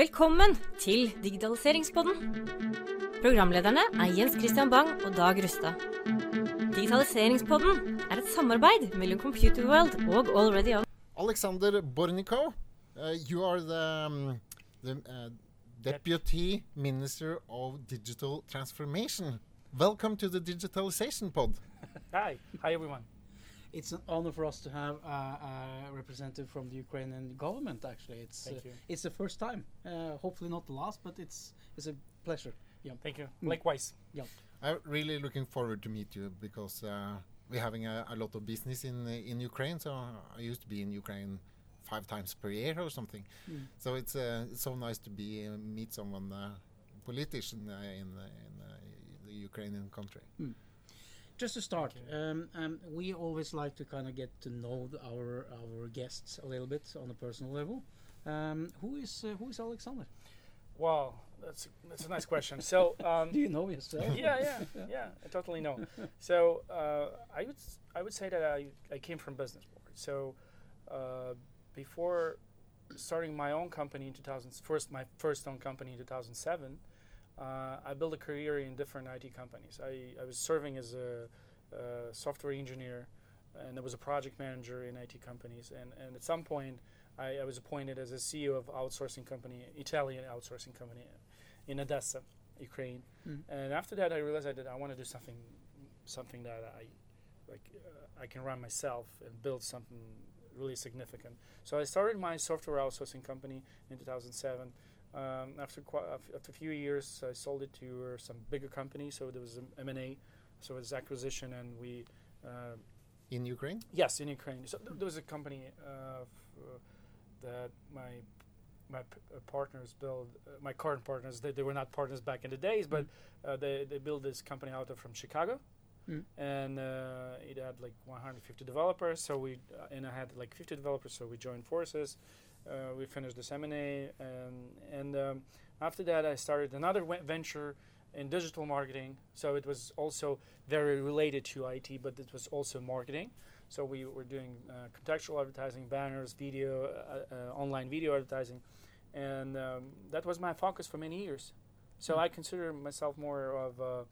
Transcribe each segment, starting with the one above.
Velkommen til Digitaliseringspodden. Programlederne er Jens Christian Bang og Dag Rustad. Digitaliseringspodden er et samarbeid mellom Computer World og Already On. Alexander Bornikov, uh, you are the, um, the uh, Deputy Minister of Digital Transformation. Welcome to the Digitalization Pod. Hi, hi everyone. It's an honor for us to have uh, a representative from the Ukrainian government. Actually, it's Thank uh, you. it's the first time. Uh, hopefully not the last, but it's it's a pleasure. Yeah. Thank you. Mm. Likewise. Yeah. I'm really looking forward to meet you because uh, we're having a, a lot of business in uh, in Ukraine. So I used to be in Ukraine five times per year or something. Mm. So it's uh, it's so nice to be uh, meet someone uh, politician uh, in uh, in uh, the Ukrainian country. Just to start, you. um, um, we always like to kind of get to know the, our our guests a little bit on a personal level. Um, who is uh, who is Alexander? Wow, that's that's a nice question. So, um, Do you know yourself? yeah, yeah, yeah, I totally know. So, uh, I would I would say that I I came from business board. So, uh, before starting my own company in 2000, first my first own company in 2007, uh, I built a career in different IT companies. I, I was serving as a, uh software engineer, and I was a project manager in IT companies. And, and at some point, I, I was appointed as a CEO of outsourcing company, Italian outsourcing company, in Odessa, Ukraine. Mm. And after that, I realized I did I want to do something, something that I, like, uh, I can run myself and build something really significant. So I started my software outsourcing company in 2007. Um, after qu- af- after a few years, I sold it to some bigger companies. So there was an M&A, so it was acquisition, and we, uh, In Ukraine, yes, in Ukraine. So th- there was a company uh, f- uh, that my my p- uh, partners built. Uh, my current partners, they, they were not partners back in the days, but uh, they they built this company out of from Chicago, Mm. and uh, it had like 150 developers. So we uh, and I had like 50 developers. So we joined forces. Uh, we finished this M&A, and and um, after that, I started another venture in digital marketing. So it was also very related to IT, but it was also marketing. So we were doing uh, contextual advertising, banners, video, uh, uh, online video advertising, and um, that was my focus for many years. So Mm. I consider myself more of a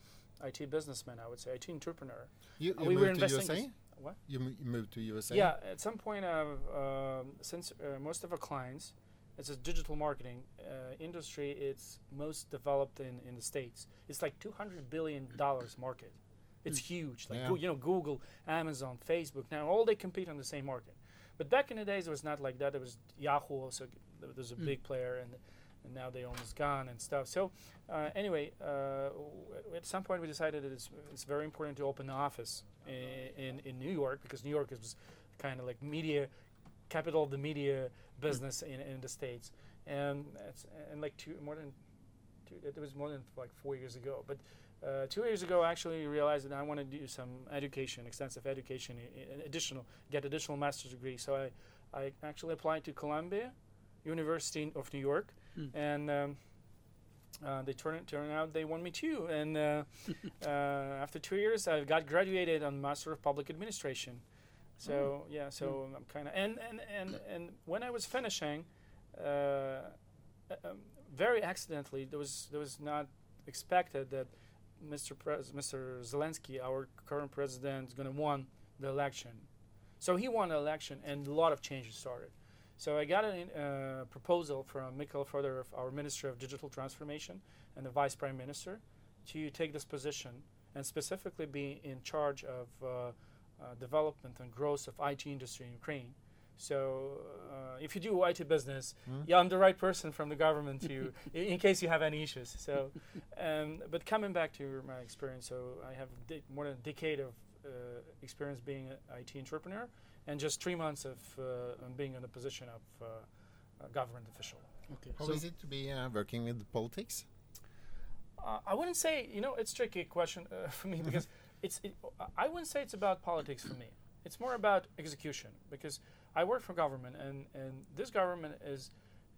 IT businessman, I would say, IT entrepreneur. you, Uh, you we were investing What? You, you moved to USA. Yeah, at some point, I've, um, since uh, most of our clients, it's a digital marketing uh, industry, it's most developed in, in the States. It's like $200 billion market. It's huge. Like, Yeah. You know, Google, Amazon, Facebook, now all they compete on the same market. But back in the days, it was not like that. It was Yahoo also, there was a Mm. big player, and, and now they almost gone and stuff. So, uh, anyway, uh, w- at some point, we decided that it's, it's very important to open an office in, in, New York because New York is kind of like media capital of the media business in, in the states. And it's and like two more than two, it was more than like four years ago. But uh, two years ago I actually realized that I want to do some education extensive education additional get additional master's degree so I I actually applied to Columbia University of New York. Mm. and um, uh, they turned turned out they want me too and uh, uh, after two years I got graduated on Master of Public Administration so yeah, so I'm kind of and, and and and when I was finishing, uh, um, very accidentally, there was there was not expected that Mr. Pres- Mr. Zelensky, our current president, is going to won the election. So he won the election, and a lot of changes started. So I got a uh, proposal from Mikhail Fedorov, our Minister of Digital Transformation and the Vice Prime Minister, to take this position and specifically be in charge of uh, uh, development and growth of IT industry in Ukraine. So uh, if you do IT business, Hmm? yeah, I'm the right person from the government to, in, in case you have any issues. So, um, but coming back to my experience, so I have more than a decade of uh, experience being an IT entrepreneur, and just three months of uh, being in the position of uh, a government official. Okay. How so is it to be uh, working with politics? Uh, I wouldn't say you know it's a tricky question uh, for me because it's it, I wouldn't say it's about politics for me. It's more about execution because I work for government and and this government is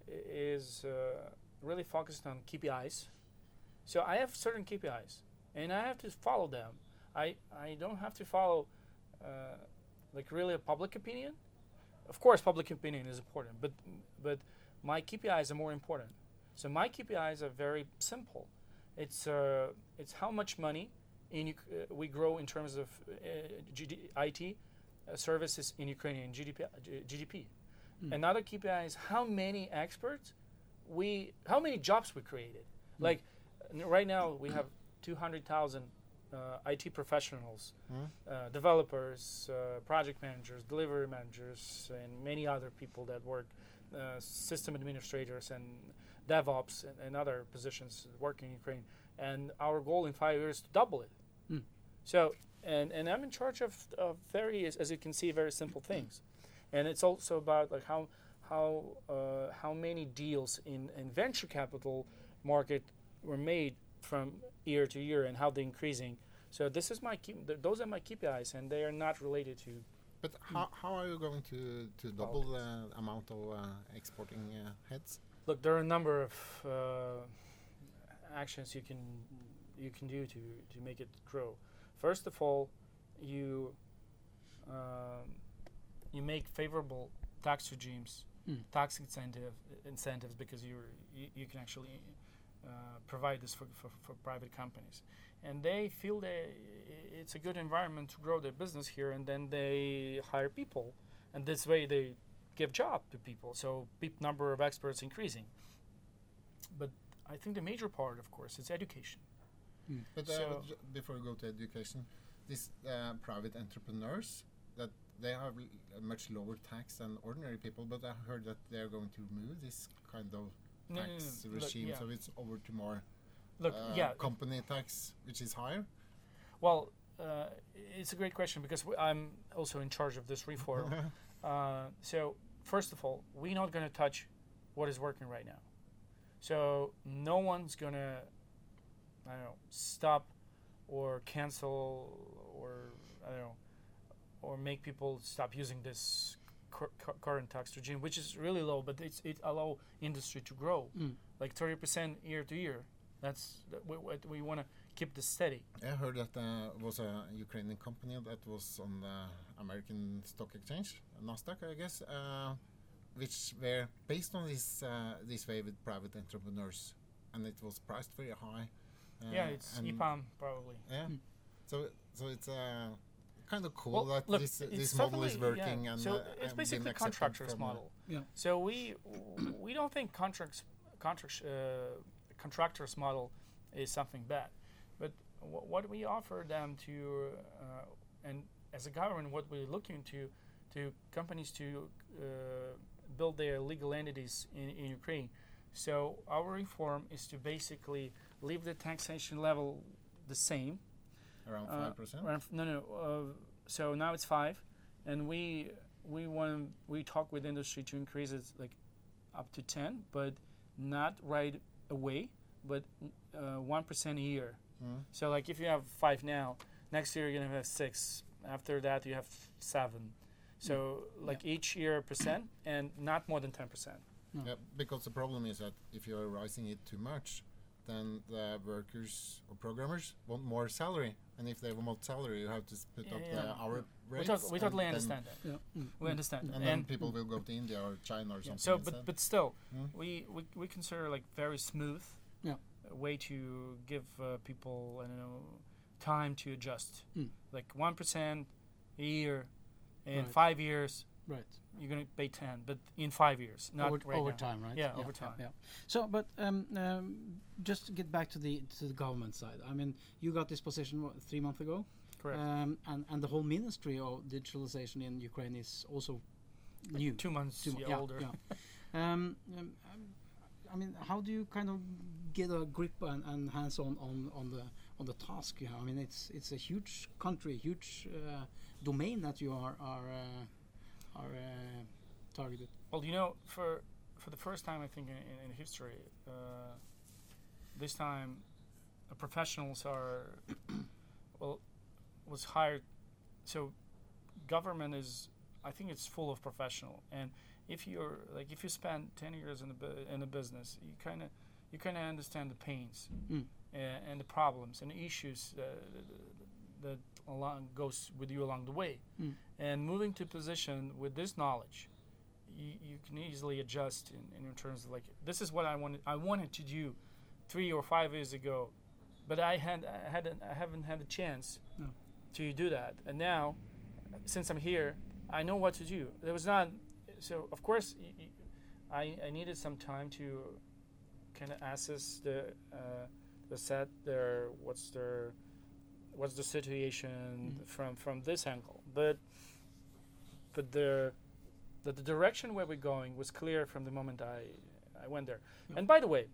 is uh, really focused on KPIs. So I have certain KPIs and I have to follow them. I I don't have to follow uh, like really a public opinion. Of course, public opinion is important, but but my KPIs are more important. So my KPIs are very simple. It's uh, it's how much money in uh, we grow in terms of uh, GD, IT uh, services in Ukrainian GDP. GDP. Mm. Another KPI is how many experts we, how many jobs we created. Mm. Like right now we have 200,000 uh, IT professionals, Mm. uh, developers, uh, project managers, delivery managers, and many other people that work, uh, system administrators and DevOps and, and other positions work in Ukraine. And our goal in five years is to double it. Mm. So, and, and I'm in charge of, of very, as, as you can see, very simple things. And it's also about like how how uh, how many deals in, in venture capital market were made from year to year and how they're increasing. So this is my key, th- those are my KPIs, and they are not related to. But how, how are you going to, to double the amount of uh, exporting uh, heads? Look, there are a number of uh, actions you can you can do to to make it grow. First of all, you um, you make favorable tax regimes, Mm. tax incentive incentives because you're, you you can actually uh, provide this for, for, for private companies, and they feel that it's a good environment to grow their business here, and then they hire people, and this way they give job to people. So number of experts increasing. But I think the major part, of course, is education. But uh, So- before we go to education, these uh, private entrepreneurs that they have much lower tax than ordinary people. But I heard that they are going to remove this kind of No, no, no, tax. Look, regime, yeah. so it's over to more Look, uh, yeah. company tax, which is higher. Well, uh, it's a great question because I'm also in charge of this reform. uh, so first of all, we're not going to touch what is working right now. So no one's going to, I don't know, stop or cancel or I don't know, or make people stop using this current tax regime, which is really low, but it's it allow industry to grow Mm. like 30% year to year. That's that we, what we want to keep this steady. I heard that uh, was a Ukrainian company that was on the American Stock Exchange, Nasdaq, I guess, uh, which were based on this uh, this way with private entrepreneurs, and it was priced very high. Uh, yeah, it's and- EPAM probably. Yeah, Mm. so so it's uh, kind of cool Well, that look, this this model is definitely- yeah. working and so uh, it's and been basically accepted contractors model. Yeah. So we we don't think contracts contracts uh, contractors model is something bad, but wh- what we offer them to uh, and as a government, what we're looking to to companies to uh, build their legal entities in, in Ukraine. So our reform is to basically leave the taxation level the same around uh, five percent. around f- no, no. Uh, so now it's five, and we we want we talk with industry to increase it like up to ten, but not right away, but uh, one a year. Mm. So like if you have five now, next year you're gonna have six. After that you have seven. So like each year a percent, and not more than ten percent. Yeah, because the problem is that if you are rising it too much, then the workers or programmers want more salary, and if they want more salary, you have to s- put up Yeah. the hour We, rates. tot- we totally understand that. Yeah. Mm. We Mm. understand. And, that. then And people will go to India or China or something. So, instead. but but still, Mm. we, we we consider like very smooth. Yeah. a way to give uh, people I don't know time to adjust. Mm. Like one percent a year, in Right. five years Right. You're gonna pay ten, but in five years, not over, right over time, right? Yeah, over time. Yeah. So, but um, um, just to get back to the to the government side. I mean, you got this position what, three months ago, Correct. um, and and the whole ministry of digitalization in Ukraine is also new. Two months Two mo- yeah, yeah, older. yeah. um, um, um, I mean, how do you kind of get a grip and, and hands on, on on the on the task? You know, I mean, it's it's a huge country, huge uh, domain that you are are uh, are uh, targeted. Well, you know, for for the first time, I think in, in, history, uh, this time, uh, professionals are well was hired. So, government is, I think, it's full of professional. And if you're like, if you spend ten years in the bu- in the business, you kind of you kind of understand the pains Mm. and, and the problems and the issues uh, that along goes with you along the way. Mm. And moving to position with this knowledge, you, you can easily adjust in, in terms of like this is what I wanted I wanted to do three or five years ago, but I had I hadn't I haven't had a chance No. to do that. And now, since I'm here, I know what to do. There was not so of course y- y- I I needed some time to kind of assess the uh, the set their what's their what's the situation Mhm. from from this angle, but but the the, the direction where we're going was clear from the moment I I went there. And by the way,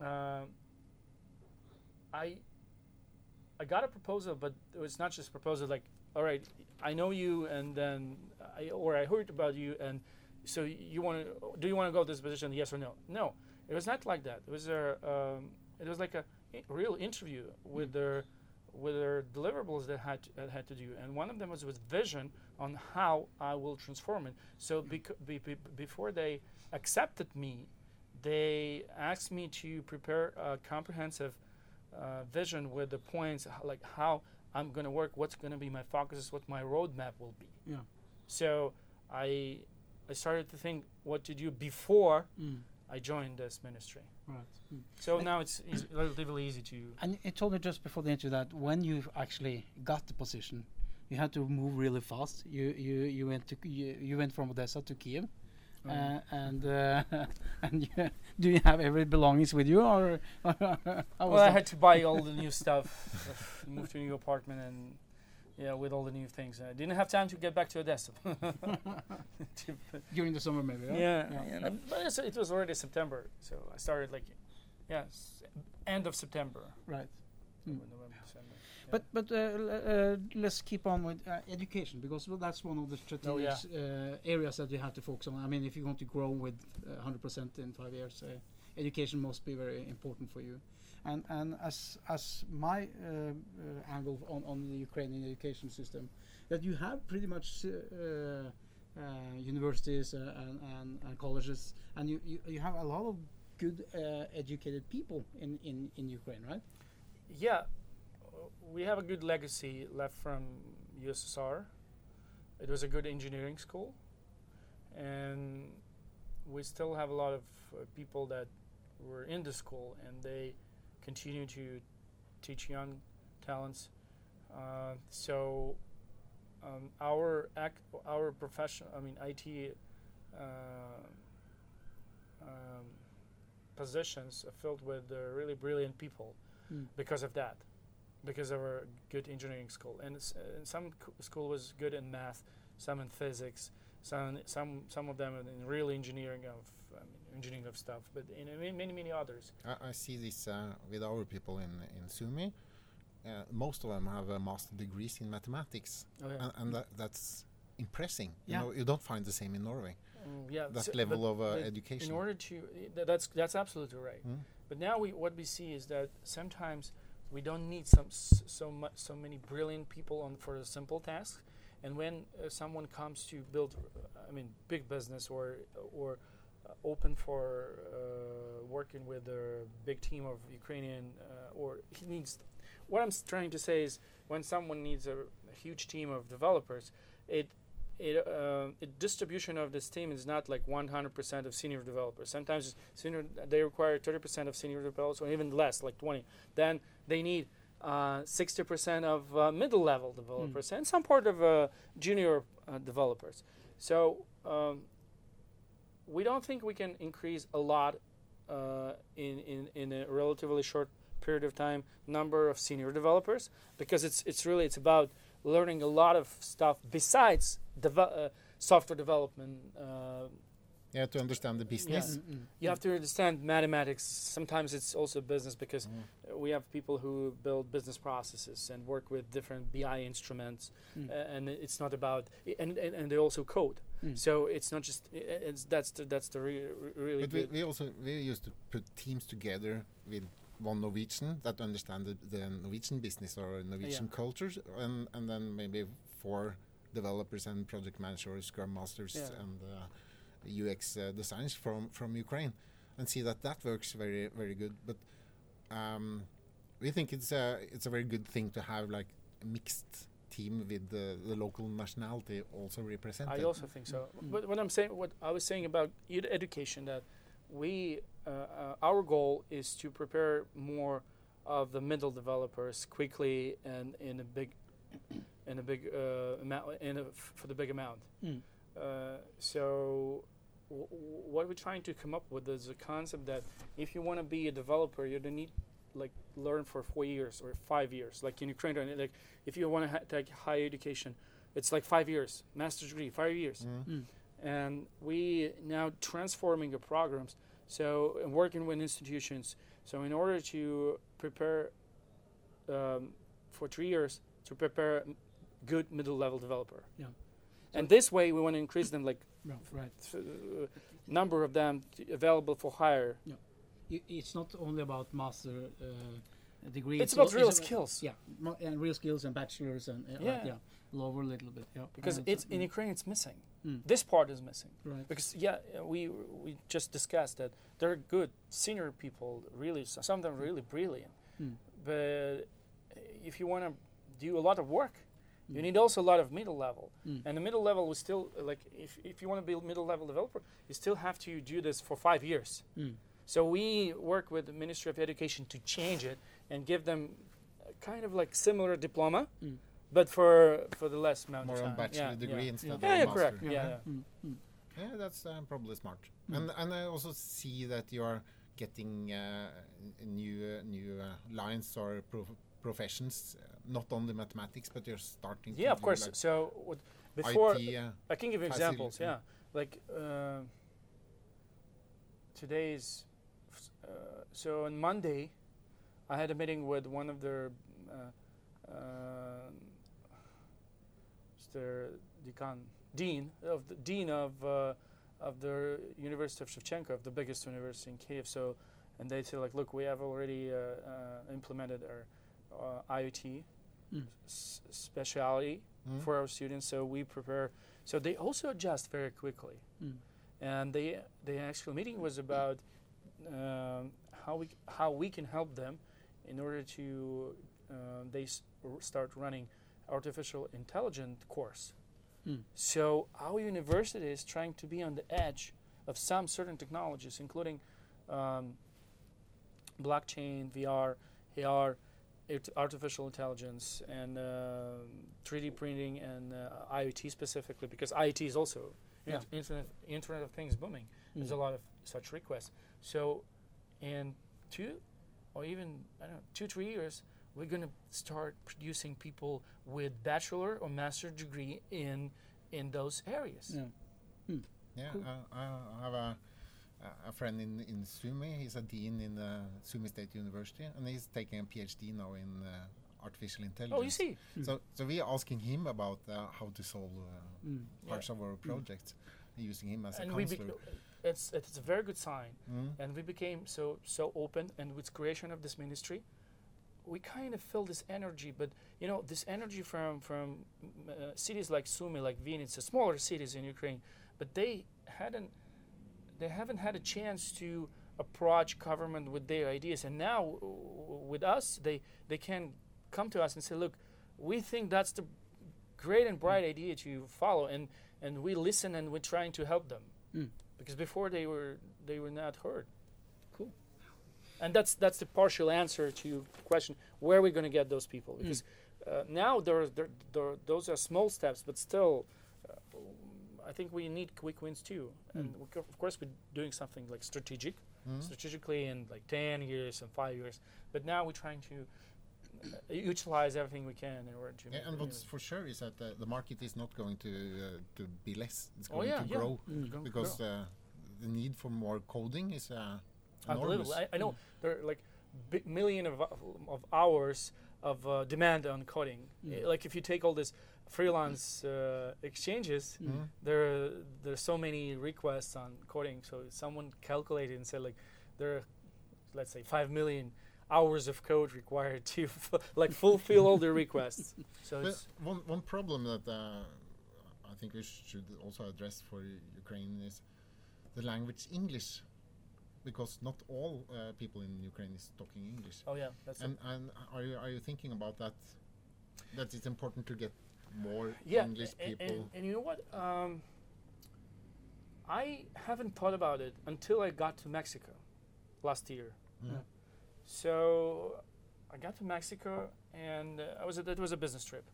um I I got a proposal, but it was not just a proposal like, all right, I know you, and then I or I heard about you, and so you want to do you want to go to this position? Yes or no? No, it was not like that. It was a um, it was like a i- real interview with their with their deliverables that had to, had to do, and one of them was with vision on how I will transform it. So bec- be, be, before they accepted me, they asked me to prepare a comprehensive uh, vision with the points like how I'm going to work, what's going to be my focus, what my roadmap will be. Yeah. So I I started to think what to do before Mm. I joined this ministry. Right. Mm. So now it's easy, relatively easy to. And you told me just before the interview that when you actually got the position, you had to move really fast. You you, you went to you, you went from Odessa to Kiev, Um, uh, and uh, and you, do you have every belongings with you, or well, I had to buy all the new stuff, move to a new apartment, and yeah, with all the new things. I didn't have time to get back to Odessa. To- during the summer maybe? yeah, yeah. and, uh, but it's, it was already September, so I started like, yeah, s- end of September. Right. Mm. November, December. yeah. But but uh, uh, let's keep on with uh, education because well, that's one of the strategic Oh, yeah. uh, areas that you have to focus on. I mean, if you want to grow with uh, 100% in five years, uh, education must be very important for you. And and as as my uh, uh, angle on, on the Ukrainian education system, that you have pretty much uh, uh, universities and, and, and colleges, and you, you, you have a lot of good educated people in, in, in Ukraine, right? Yeah, we have a good legacy left from USSR. It was a good engineering school, and we still have a lot of uh, people that were in the school, and they continue to teach young talents. Uh, so um, our ac- our profession, I mean IT. Uh, um, positions are filled with uh, really brilliant people Mm. because of that, because of our good engineering school. And, and some c- school was good in math, some in physics, some some some of them in real engineering of engineering of stuff, but in many many, many others. I, I see this uh, with our people in in Sumy. Uh, most of them have uh, master degrees in mathematics, Oh yeah, and, and that, that's impressing. Yeah. You know, you don't find the same in Norway. Mm, yeah. That so- level of uh, education. In order to, th- that's that's absolutely right. Mm. But now we what we see is that sometimes we don't need some so much so many brilliant people on for a simple task, and when uh, someone comes to build, uh, I mean, big business or or open for uh, working with a big team of Ukrainian uh, or he needs. What I'm trying to say is when someone needs a, a huge team of developers, it it, uh, it distribution of this team is not like 100% of senior developers. Sometimes senior they require 30% of senior developers, or even less, like 20. Then they need uh, 60% of uh, middle level developers and some part of uh, junior uh, developers. So um, we don't think we can increase a lot uh, in, in in a relatively short period of time number of senior developers because it's it's really it's about learning a lot of stuff besides deve- uh, software development. Uh, have to understand the business. Mm, mm, you have to understand mathematics. Sometimes it's also business because Mm. uh, we have people who build business processes and work with different BI instruments, Mm. uh, and it's not about and, and, and they also code. Mm. So it's not just i- i- it's that's the that's the re- re- really But we, we also we used to put teams together with one Norwegian that understand the, the Norwegian business or Norwegian cultures, and and then maybe four developers and project managers, scrum masters, Yeah. and uh, UX uh, designers from from Ukraine, and see that that works very very good. But um, we think it's a it's a very good thing to have like mixed team with the, the local nationality also represented. I also think so. Mm. But what I'm saying, what I was saying about ed- education, that we, uh, uh, our goal is to prepare more of the middle developers quickly and in a big, in a big uh, amount, in a f- for the big amount. Mm. Uh, so, w- w- what we're trying to come up with is a concept that if you want to be a developer, you don't need like learn for four years or five years. Like in Ukraine, like if you want to ha- take higher education, it's like five years, master's degree, five years. Mm. Mm. And we now transforming the programs. So and working with institutions. So in order to prepare um, for three years to prepare a good middle level developer. Yeah. And this way, we want to increase them like right. uh, number of them t- available for hire. It's not only about master uh, degree. It's about real it's skills. Yeah, and real skills and bachelors and uh, like, Yeah. yeah, lower a little bit. Yeah, Because it's in Ukraine, it's missing. Mm. This part is missing. right. Because yeah, we we just discussed that there are good senior people, really some of them really brilliant. Mm. But if you want to do a lot of work, you need also a lot of middle level. Mm. And the middle level was still like if if you want to be a middle level developer, you still have to do this for five years. Mm. So we work with the Ministry of Education to change it and give them a kind of like similar diploma, Mm. but for for the less amount More of on time. bachelor yeah, degree yeah. instead Yeah, of yeah, master. correct. Yeah, yeah. Mm, mm. Yeah, that's uh, probably smart. Mm. And and I also see that you are getting uh, new uh, new uh, lines or prof- professions, uh, not only mathematics, but you're starting. to Yeah, of course. like So what, before IT, I can give you examples. Yeah, like uh, today's. Uh, so on Monday, I had a meeting with one of their, uh, uh, their decan, dean of the dean of uh, of the University of Shevchenko, of the biggest university in Kiev. So, and they said like, look, we have already uh, uh, implemented our uh, IoT Mm. s- speciality mm, for our students. So we prepare. So they also adjust very quickly. Mm. And the the actual meeting was about um, how we how we can help them in order to um, they s- r- start running artificial intelligence course. Mm. So our university is trying to be on the edge of some certain technologies, including um, blockchain, VR, AR, art- artificial intelligence, and uh, 3D printing and uh, IoT specifically, because IoT is also Yeah. int- internet Internet of Things booming. There's a Mm. lot of such requests. So, in two or even I don't know two three years, we're gonna start producing people with bachelor or master degree in in those areas. Yeah. Yeah, Cool. I I have a a friend in in Sumy. He's a dean in uh, Sumy State University, and he's taking a PhD now in uh, artificial intelligence. Oh, you see, Mm. So so we are asking him about uh, how to solve uh, Mm. parts of our projects, using him as a and we counselor. it's it's a very good sign. Mm. and we became so so open and with creation of this ministry we kind of feel this energy but you know this energy from from mm, uh, cities like Sumy like Vinnytsia smaller cities in Ukraine but they hadn't they haven't had a chance to approach government with their ideas. And now with us they they can come to us and say look we think that's the great and bright idea to follow and and we listen and we're trying to help them. Mm. because before they were they were not heard. Cool. and that's that's the partial answer to your question where are we going to get those people? Because uh, now there, there, there those are small steps but still uh, i think we need quick wins too and of course we're doing something like strategic Mm. strategically in like 10 years and 5 years but now we're trying to uh, utilize everything we can in order to Yeah, and what's for sure is that uh, the market is not going to uh, to be less. It's Oh, going yeah, to yeah. grow Mm. Because grow. uh, the need for more coding is uh, enormous. I, I know there are like big million of, of hours of uh, demand on coding. Mm. Like if you take all this freelance uh, exchanges, Mm. Mm. there there's so many requests on coding. So someone calculated and said like there are let's say five million hours of code required to f- like fulfill all the requests. So But it's one one problem that uh, I think we should also address for Ukraine is the language English, because not all uh, people in Ukraine is talking English. oh yeah, that's And and are you are you thinking about that? that it's important to get more yeah, English a- a- people. And, and you know what? Um, I haven't thought about it until I got to Mexico last year. Mm. So I got to Mexico, and uh, I was it was a business trip,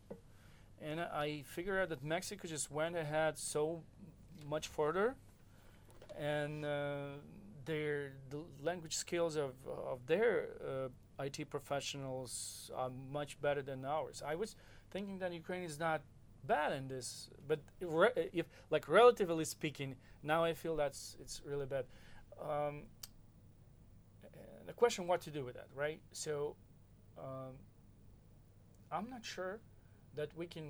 and I figured out that Mexico just went ahead so much further, and uh, their the language skills of of their uh, IT professionals are much better than ours. I was thinking that Ukraine is not bad in this, but re- if like relatively speaking, now I feel that's it's really bad. Um, the question what to do with that, right? So um, I'm not sure that we can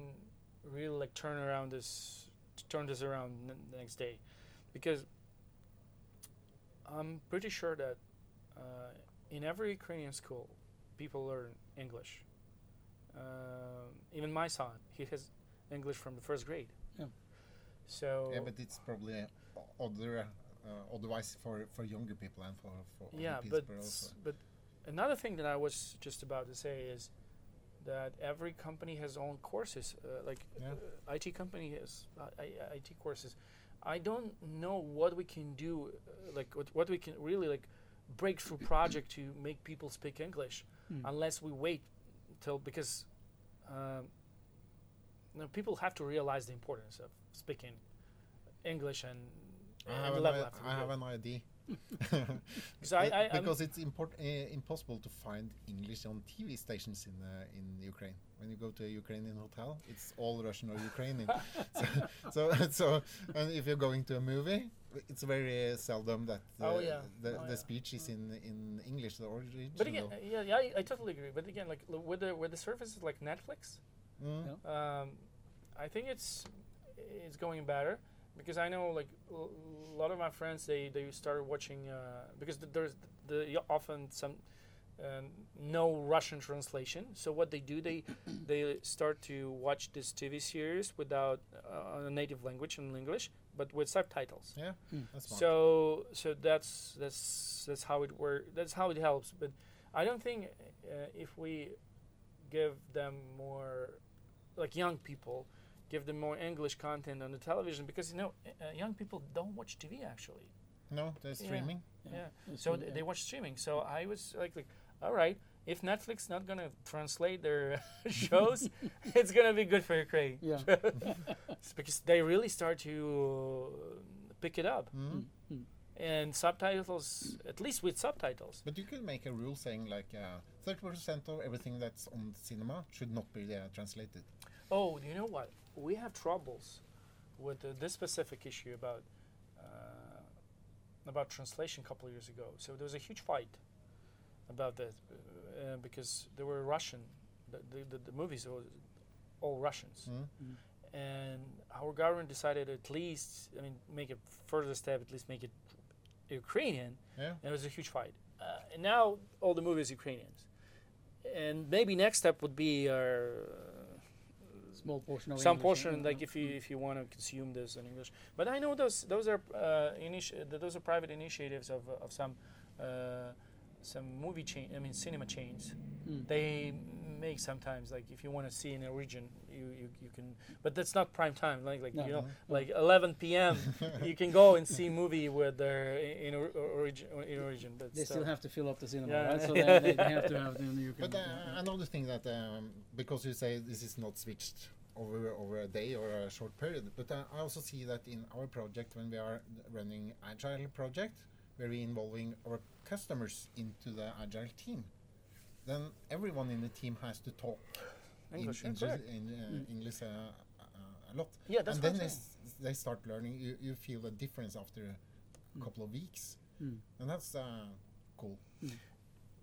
really like turn around this turn this around n- the next day because I'm pretty sure that uh, in every Ukrainian school people learn English. Um even my son, he has English from the first grade. Yeah. So Yeah, but it's probably uh, other, uh, otherwise for, for younger people and for, for yeah, people but also. but another thing that I was just about to say is that every company has own courses. Uh, like Yeah. uh, IT company has uh, I- IT courses. I don't know what we can do, uh, like what, what we can really like breakthrough project to make people speak English, Mm. unless we wait till because um, you know, people have to realize the importance of speaking English and, I have, an, level i- have I have an idea. 'Cause I- I- I'm- because it's import, uh, impossible to find English on TV stations in uh, in Ukraine. When you go to a Ukrainian hotel, it's all Russian or Ukrainian. so, so, so, and if you're going to a movie, it's very uh, seldom that the, Oh, yeah. the, Oh, the yeah. speech is in in English, the original. But again, yeah, yeah, I, I totally agree. But again, like with the with the services like Netflix, Mm. Yeah. um, I think it's it's going better because I know like a lot of my friends they they started watching uh, because th- there's the often some um, no Russian translation. So what they do they they start to watch this TV series without uh, a native language in English, but with subtitles. Yeah, Mm. that's smart. So so that's that's that's how it work. That's how it helps. But I don't think uh, if we give them more, like young people, give them more English content on the television because you know uh, young people don't watch TV actually. no, they're Yeah. streaming. Yeah. That's So true, th- yeah. they watch streaming. So I was like, like all right, if Netflix not gonna translate their shows, it's gonna be good for Ukraine. Yeah. It's because they really start to pick it up Mm. Mm, and subtitles at least with subtitles But you could make a rule saying like uh, thirty percent of everything that's on cinema should not be uh, translated. oh you know what we have troubles with uh, this specific issue about uh, about translation a couple of years ago so there was a huge fight about that uh, because there were russian the, the, the, the movies were all russians Mm. and our government decided at least i mean make a further step at least make it ukrainian Yeah. And it was a huge fight. Uh, and now all the movies Ukrainians. And maybe next step would be uh, Small portion of some English, portion, like if you if you want to consume this in English. But I know those those are uh, initi- those are private initiatives of of some uh, some movie chain. I mean cinema chains. Mm. They make sometimes like if you want to see in a region, you, you, you can. But that's not prime time. Like like No. you know Mhm. like 11 p.m. you can go and see movie with their in or, origin in origin. But They still. still have to fill up the cinema, Yeah. right? So Yeah. they, they, they have to have the you can, But uh, another thing that um, because you say this is not switched over over a day or a short period, but uh, I also see that in our project when we are running agile project, where we involving our customers into the agile team, then everyone in the team has to talk English, in, in, uh, Mm. English uh, uh, a lot. Yeah, that's and then they, s- they start learning. You, you feel a difference after a Mm. couple of weeks, Mm. and that's uh, cool.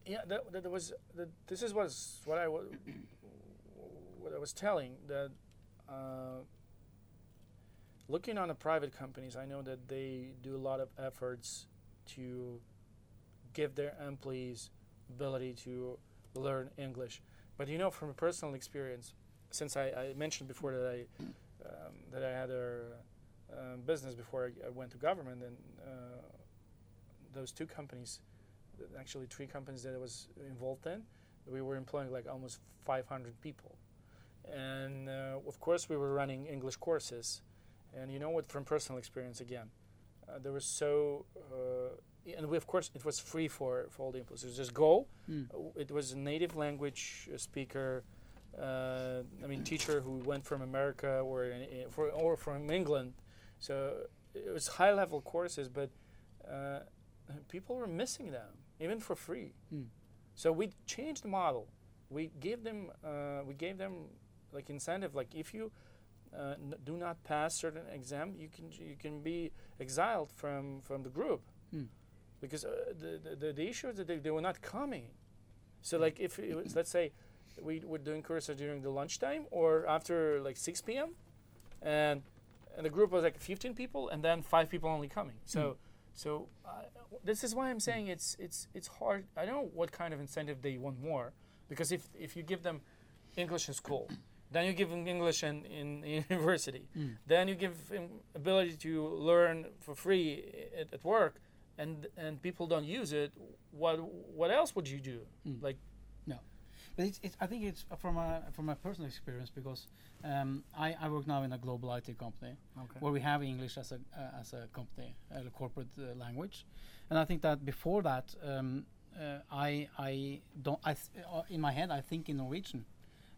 Yeah, that, that was that, this is was what I was what I was telling that uh, looking on the private companies, I know that they do a lot of efforts to give their employees ability to learn English. But you know, from a personal experience, since I, I mentioned before that I um, that I had a um, business before I, I went to government, and uh, those two companies actually three companies that I was involved in, we were employing like almost 500 people. and uh, of course we were running English courses, and you know what? From personal experience, again, uh, there was so, uh, and we of course it was free for for all the employees. It was just go. Mm. It was a native language uh, speaker. Uh, I mean, teacher who went from America or in, for, or from England, so it was high level courses, but uh, people were missing them even for free. Mm. So we changed the model. We gave them uh, we gave them like incentive. Like if you uh, n- do not pass certain exam, you can you can be exiled from from the group Mm. Because uh, the, the- the issue is that they, they were not coming. So like if it was, let's say we were doing courses during the lunchtime or after like 6 p.m. and and the group was like 15 people and then five people only coming. So so uh, this is why I'm saying it's it's it's hard. I don't know what kind of incentive they want more because if if you give them English in school, then you give them English in, in university, Mm. then you give them ability to learn for free at, at work, and and people don't use it. What what else would you do? Mm. Like But it's, it's, I think it's from a from a personal experience because um, I, I work now in a global IT company okay. where we have English as a uh, as a company, a corporate uh, language, and I think that before that, um, uh, I I don't I th- uh, in my head I think in Norwegian,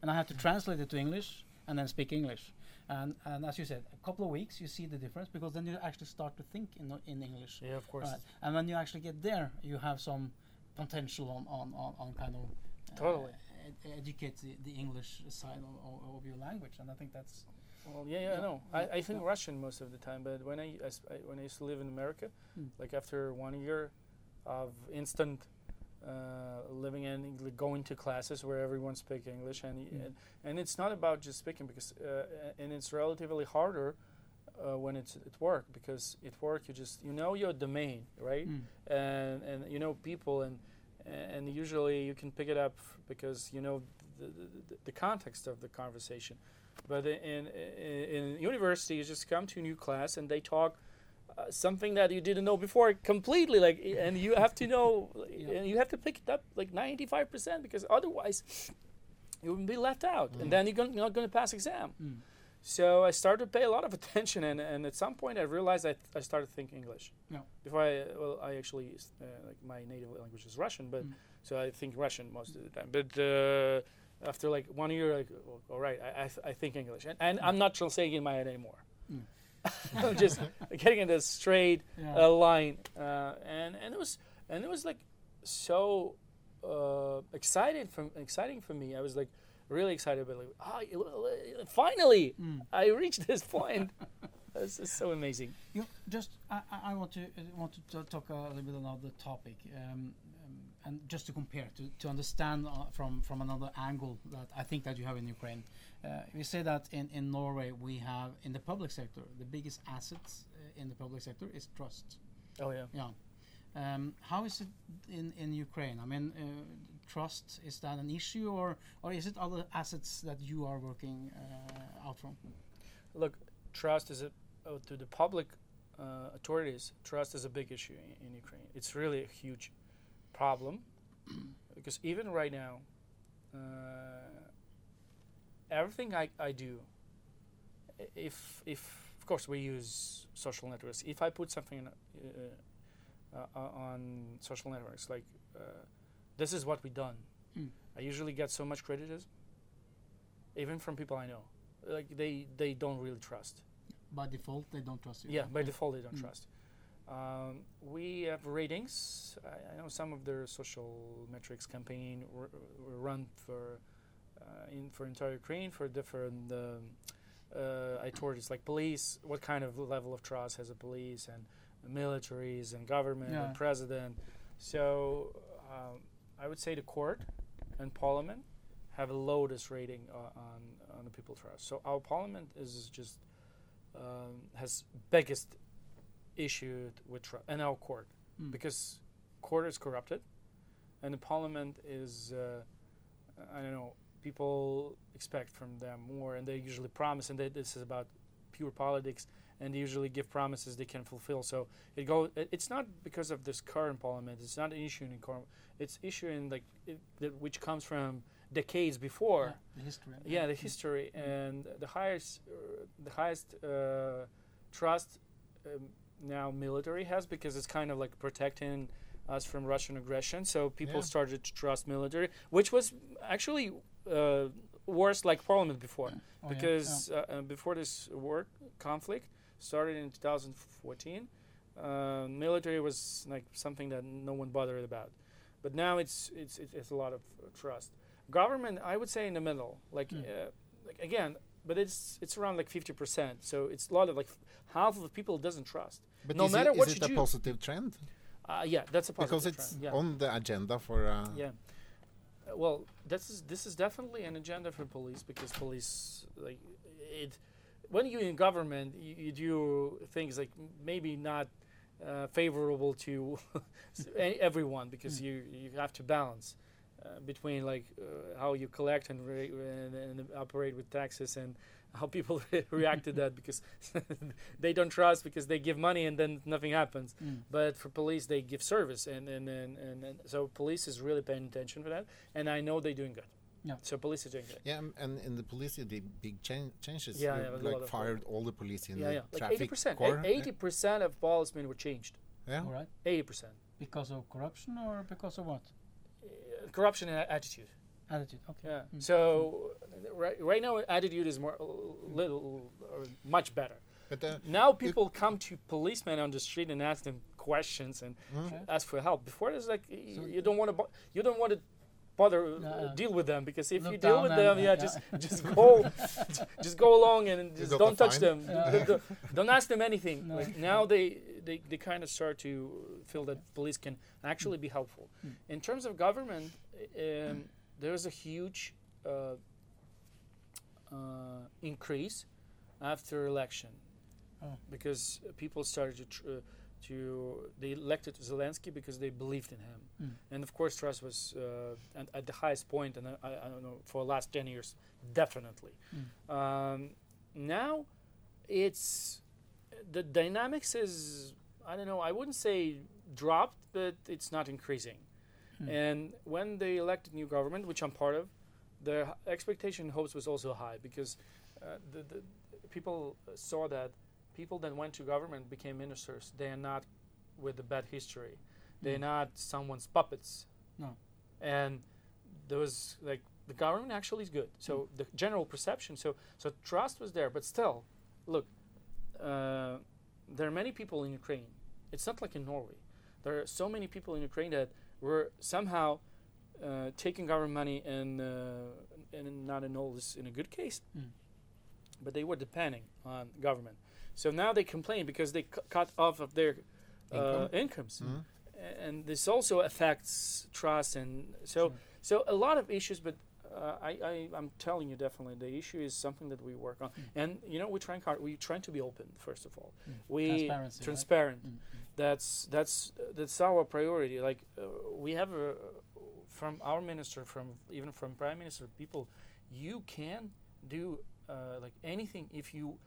and I have to translate it to English and then speak English, and and as you said, a couple of weeks you see the difference because then you actually start to think in in English, yeah, of course. right? And when you actually get there, you have some potential on on on, on kind of uh, Totally. ed- educate the, the English side of, of, your language, and I think that's Well, yeah, yeah, I Yeah. know. Yeah. I, I think Yeah. Russian most of the time, but when I, I I- when I used to live in America, Mm. like after one year of instant uh, living Engli- going to classes where everyone speaks English, and, Mm. and and it's not about just speaking because uh, and it's relatively harder uh, when it's at work because at work you just you know your domain, right? Mm. and and you know people and and usually you can pick it up because you know the, the, the context of the conversation but in, in in university you just come to a new class and they talk uh, something that you didn't know before completely like and you have to know Yeah. and you have to pick it up like 95% because otherwise you will be left out and then you're gon- not going to pass exam Mm. so I started to pay a lot of attention, and, and at some point I realized I, I started thinking English. Yeah. Before I, well, I actually, uh, like my native language is Russian, but Mm. so I think Russian most of the time. But uh, after like one year, like, all right, I, I, th- I think English, and, and I'm not translating in my head anymore. I'm just getting into a straight Yeah. uh, line, uh, and and it was and it was like so uh, excited from exciting for me. I was like really excited, but like, ah, y- finally, Mm. I reached this point. this is so amazing. You just I, I- want to uh, want to talk a little bit about the topic, um, and just to compare to, to understand uh, from from another angle that I think that you have in Ukraine. Uh, we say that in, in Norway we have in the public sector the biggest assets uh, in the public sector is trust. Oh yeah. Yeah. Um, how is it in, in Ukraine? I mean, uh, trust is that an issue, or or is it other assets that you are working uh, out from? Look, trust is a uh, to the public uh, authorities. Trust is a big issue in, in Ukraine. It's really a huge problem because even right now, uh, everything I, I do, if if of course we use social networks. If I put something in, uh, uh, on social networks like uh, this is what we done, Mm. I usually get so much criticism, even from people I know. Like they they don't really trust. By default, they don't trust you. Yeah, by default they don't Mm. trust. Um, we have ratings. I, I know some of their social metrics campaign run for uh, in for entire Ukraine for different um, uh, authorities like police. What kind of level of trust has a police and militaries and government Yeah. and president? So um, I would say the court and parliament have a lowest rating uh, on on the people trust. So our parliament is just um, has biggest issue with trust and our court Mm. because court is corrupted and the parliament is uh, I don't know people expect from them more and they usually promise and they, this is about pure politics and they usually give promises they can fulfill so it go it, it's not because of this current parliament it's not an issue in current it's issue in like it, that which comes from decades before. Yeah, the history. Yeah, the history and the highest, uh, the highest uh, trust um, now military has because it's kind of like protecting us from Russian aggression. So people Yeah. started to trust military, which was actually uh, worse like Parliament before, Oh, yeah, because uh, before this war conflict started in 2014, uh, military was like something that no one bothered about. But now it's it's it's, it's a lot of trust. Government, I would say in the middle, like Mm. uh, like again, but it's it's around like 50 percent. So it's a lot of like half of the people doesn't trust. But No matter it, what is it a do. positive trend? Uh, yeah, that's a positive trend. Because it's trend. Yeah. on the agenda for. Uh, Yeah. Uh, well, this is this is definitely an agenda for police because police like it. When you're in government, you, you do things like maybe not uh, favorable to everyone because Mm. you you have to balance uh, between like uh, how you collect and, re- and and operate with taxes and how people react to that because they don't trust because they give money and then nothing happens Mm. but for police they give service and and, and, and, and so police is really paying attention for that and i know they're doing good Yeah. so police is doing good Yeah, and in the police, you did big chan- changes. Yeah, You, yeah, a like lot of- fired all the police in yeah the yeah like traffic 80% corps. eighty percent of policemen were changed Yeah. All right. 80% Because of corruption or because of what? Uh, corruption and attitude Attitude. Okay. yeah Mm. so right, right now attitude is more little or much better But now people come to policemen on the street and ask them questions and mm, Okay. ask for help before it's like So- you don't want to bo- you don't want to bother uh, Yeah. deal with them because if Look you deal with them uh, yeah, yeah. just just go just go along and just don't touch them Yeah. Don't- don't, don't ask them anything No. like now they they, they kind of start to feel that police can actually be helpful Mm. in terms of government um, there's a huge uh, uh, increase after election Oh. because people started to tr- uh, to they elected Zelensky because they believed in him, Mm. and of course trust was uh, at, at the highest point, and I, I don't know for the last ten years, definitely. Mm. Um, now, it's the dynamics is I don't know I wouldn't say dropped, but it's not increasing. Mm. And when they elected new government, which I'm part of, the h- expectation and hopes was also high because uh, the, the people saw that people that went to government became ministers. They are not with a bad history. They're Mm. not someone's puppets. No. And there was like the government actually is good. So the general perception. So so trust was there, but still, look, uh, there are many people in Ukraine. It's not like in Norway. There are so many people in Ukraine that were somehow uh, taking government money and uh, and not in all this in a good case, Mm. but they were depending on government. So now they complain because they cu- cut off of their uh, Income. incomes, mm. A- and this also affects trust and so Sure. so a lot of issues. But uh, I, I I'm telling you definitely the issue is something that we work on, Mm. and you know we're trying hard. We're trying to be open first of all. Mm. We Transparency, right? transparent Mm, mm. That's that's that's our priority like uh, we have a from our minister from even from prime minister people you can do uh, like anything if you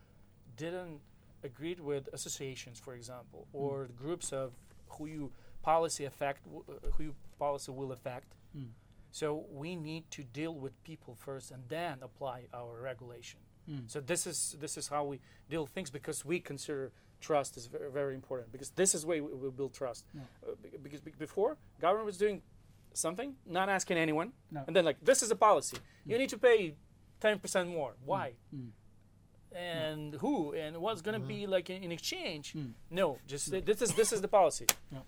didn't agreed with associations for example or groups of who you policy affect w- uh, who you policy will affect Mm. so we need to deal with people first and then apply our regulation Mm. so this is this is how we deal with things because we consider trust is very very important because this is way we, we build trust. Uh, because be- before government was doing something, not asking anyone, No. and then like this is a policy. You need to pay ten percent more. Why? Mm. And who? And what's gonna be like in, in exchange? Mm. No, just uh, this is this is the policy. Yeah.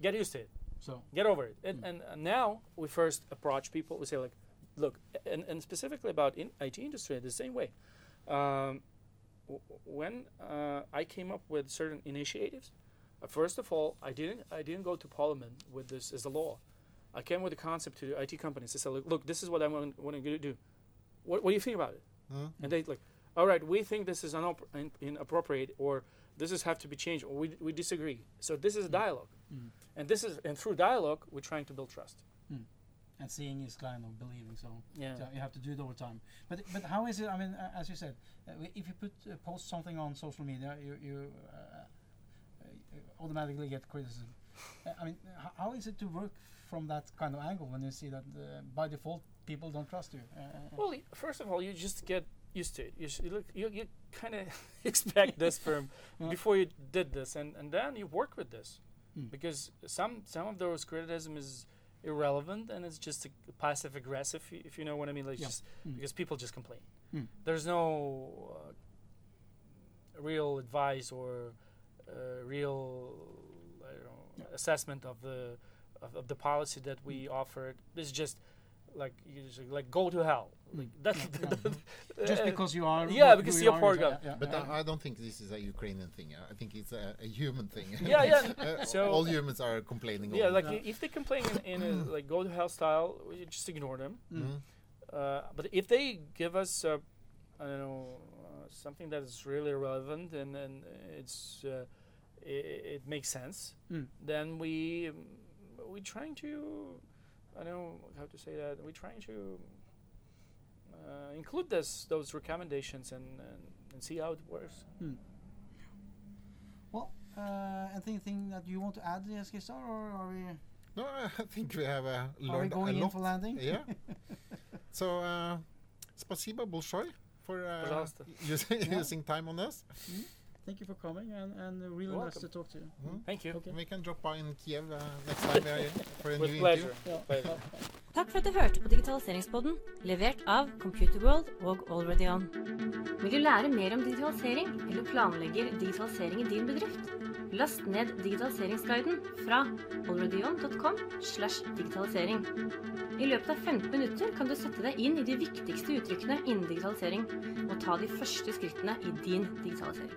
Get used to it. So Get over it. And, and, and now we first approach people. We say like, look, and, and specifically about in IT industry, the same way. Um, when uh, I came up with certain initiatives, uh, first of all, I didn't I didn't go to Parliament with this as a law. I came with a concept to the IT companies. I said, look, look this is what I'm going to do. What, what do you think about it? Mm. And they like, all right, we think this is unop- in, inappropriate, or this is have to be changed, or we, we disagree. So this is a dialogue, Mm. and this is and through dialogue we're trying to build trust. And seeing is kind of believing. So, Yeah. so you have to do it over time. But but how is it? I mean, uh, as you said, uh, if you put uh, post something on social media, you you uh, uh, automatically get criticism. Uh, I mean, how is it to work from that kind of angle when you see that uh, by default people don't trust you? Uh, Well, first of all, you just get used to it. You, look, you, you kind of expect this from Yeah. before you did this, and, and then you work with this Mm. because some some of those criticism is irrelevant and it's just a passive aggressive, if you know what I mean. Like Yeah. just Mm. because people just complain. Mm. There's no uh, real advice or uh, real I don't know, Yeah. assessment of the of, of the policy that we offer. It's just like you just, like go to hell. Like that. Yeah, yeah. Just because you are. yeah, because you you're are, poor yeah, guy. But yeah. I, I don't think this is a Ukrainian thing. I think it's a, a human thing. Yeah, yeah. Uh, So- all humans are complaining. yeah, like the if they complain in, in a like go to hell style, we just ignore them. Mm. Mhm. Uh, but if they give us, uh, I don't know, uh, something that is really relevant and and it's uh, it, it makes sense, Mm. then we um, we trying to, I know how to say that. We're trying to uh, include this, those recommendations and, and, and see how it works. Hmm. Well, uh, anything that you want to add, yes, Gisar, or are we? No, I think we have a learned are we going a lot. in for landing? Yeah. so, uh, spasiba bolshoi for uh, using, yeah. using time on this. Mm -hmm. Thank you for coming, and, and really You're nice to talk to you. Mhm. Thank you. Okay. We can drop by in Kiev uh, next time we are here for a With new pleasure. interview. Yeah. Pleasure. Takk for at du hørte på Digitaliseringspodden, levert av Computerworld og Already On. Vil du lære mer om digitalisering, eller planlegger digitalisering i din bedrift? Last ned digitaliseringsguiden fra alreadyon.com slash digitalisering. I løpet av 15 minutter kan du sette deg inn i de viktigste uttrykkene innen digitalisering, og ta de første skrittene i din digitalisering.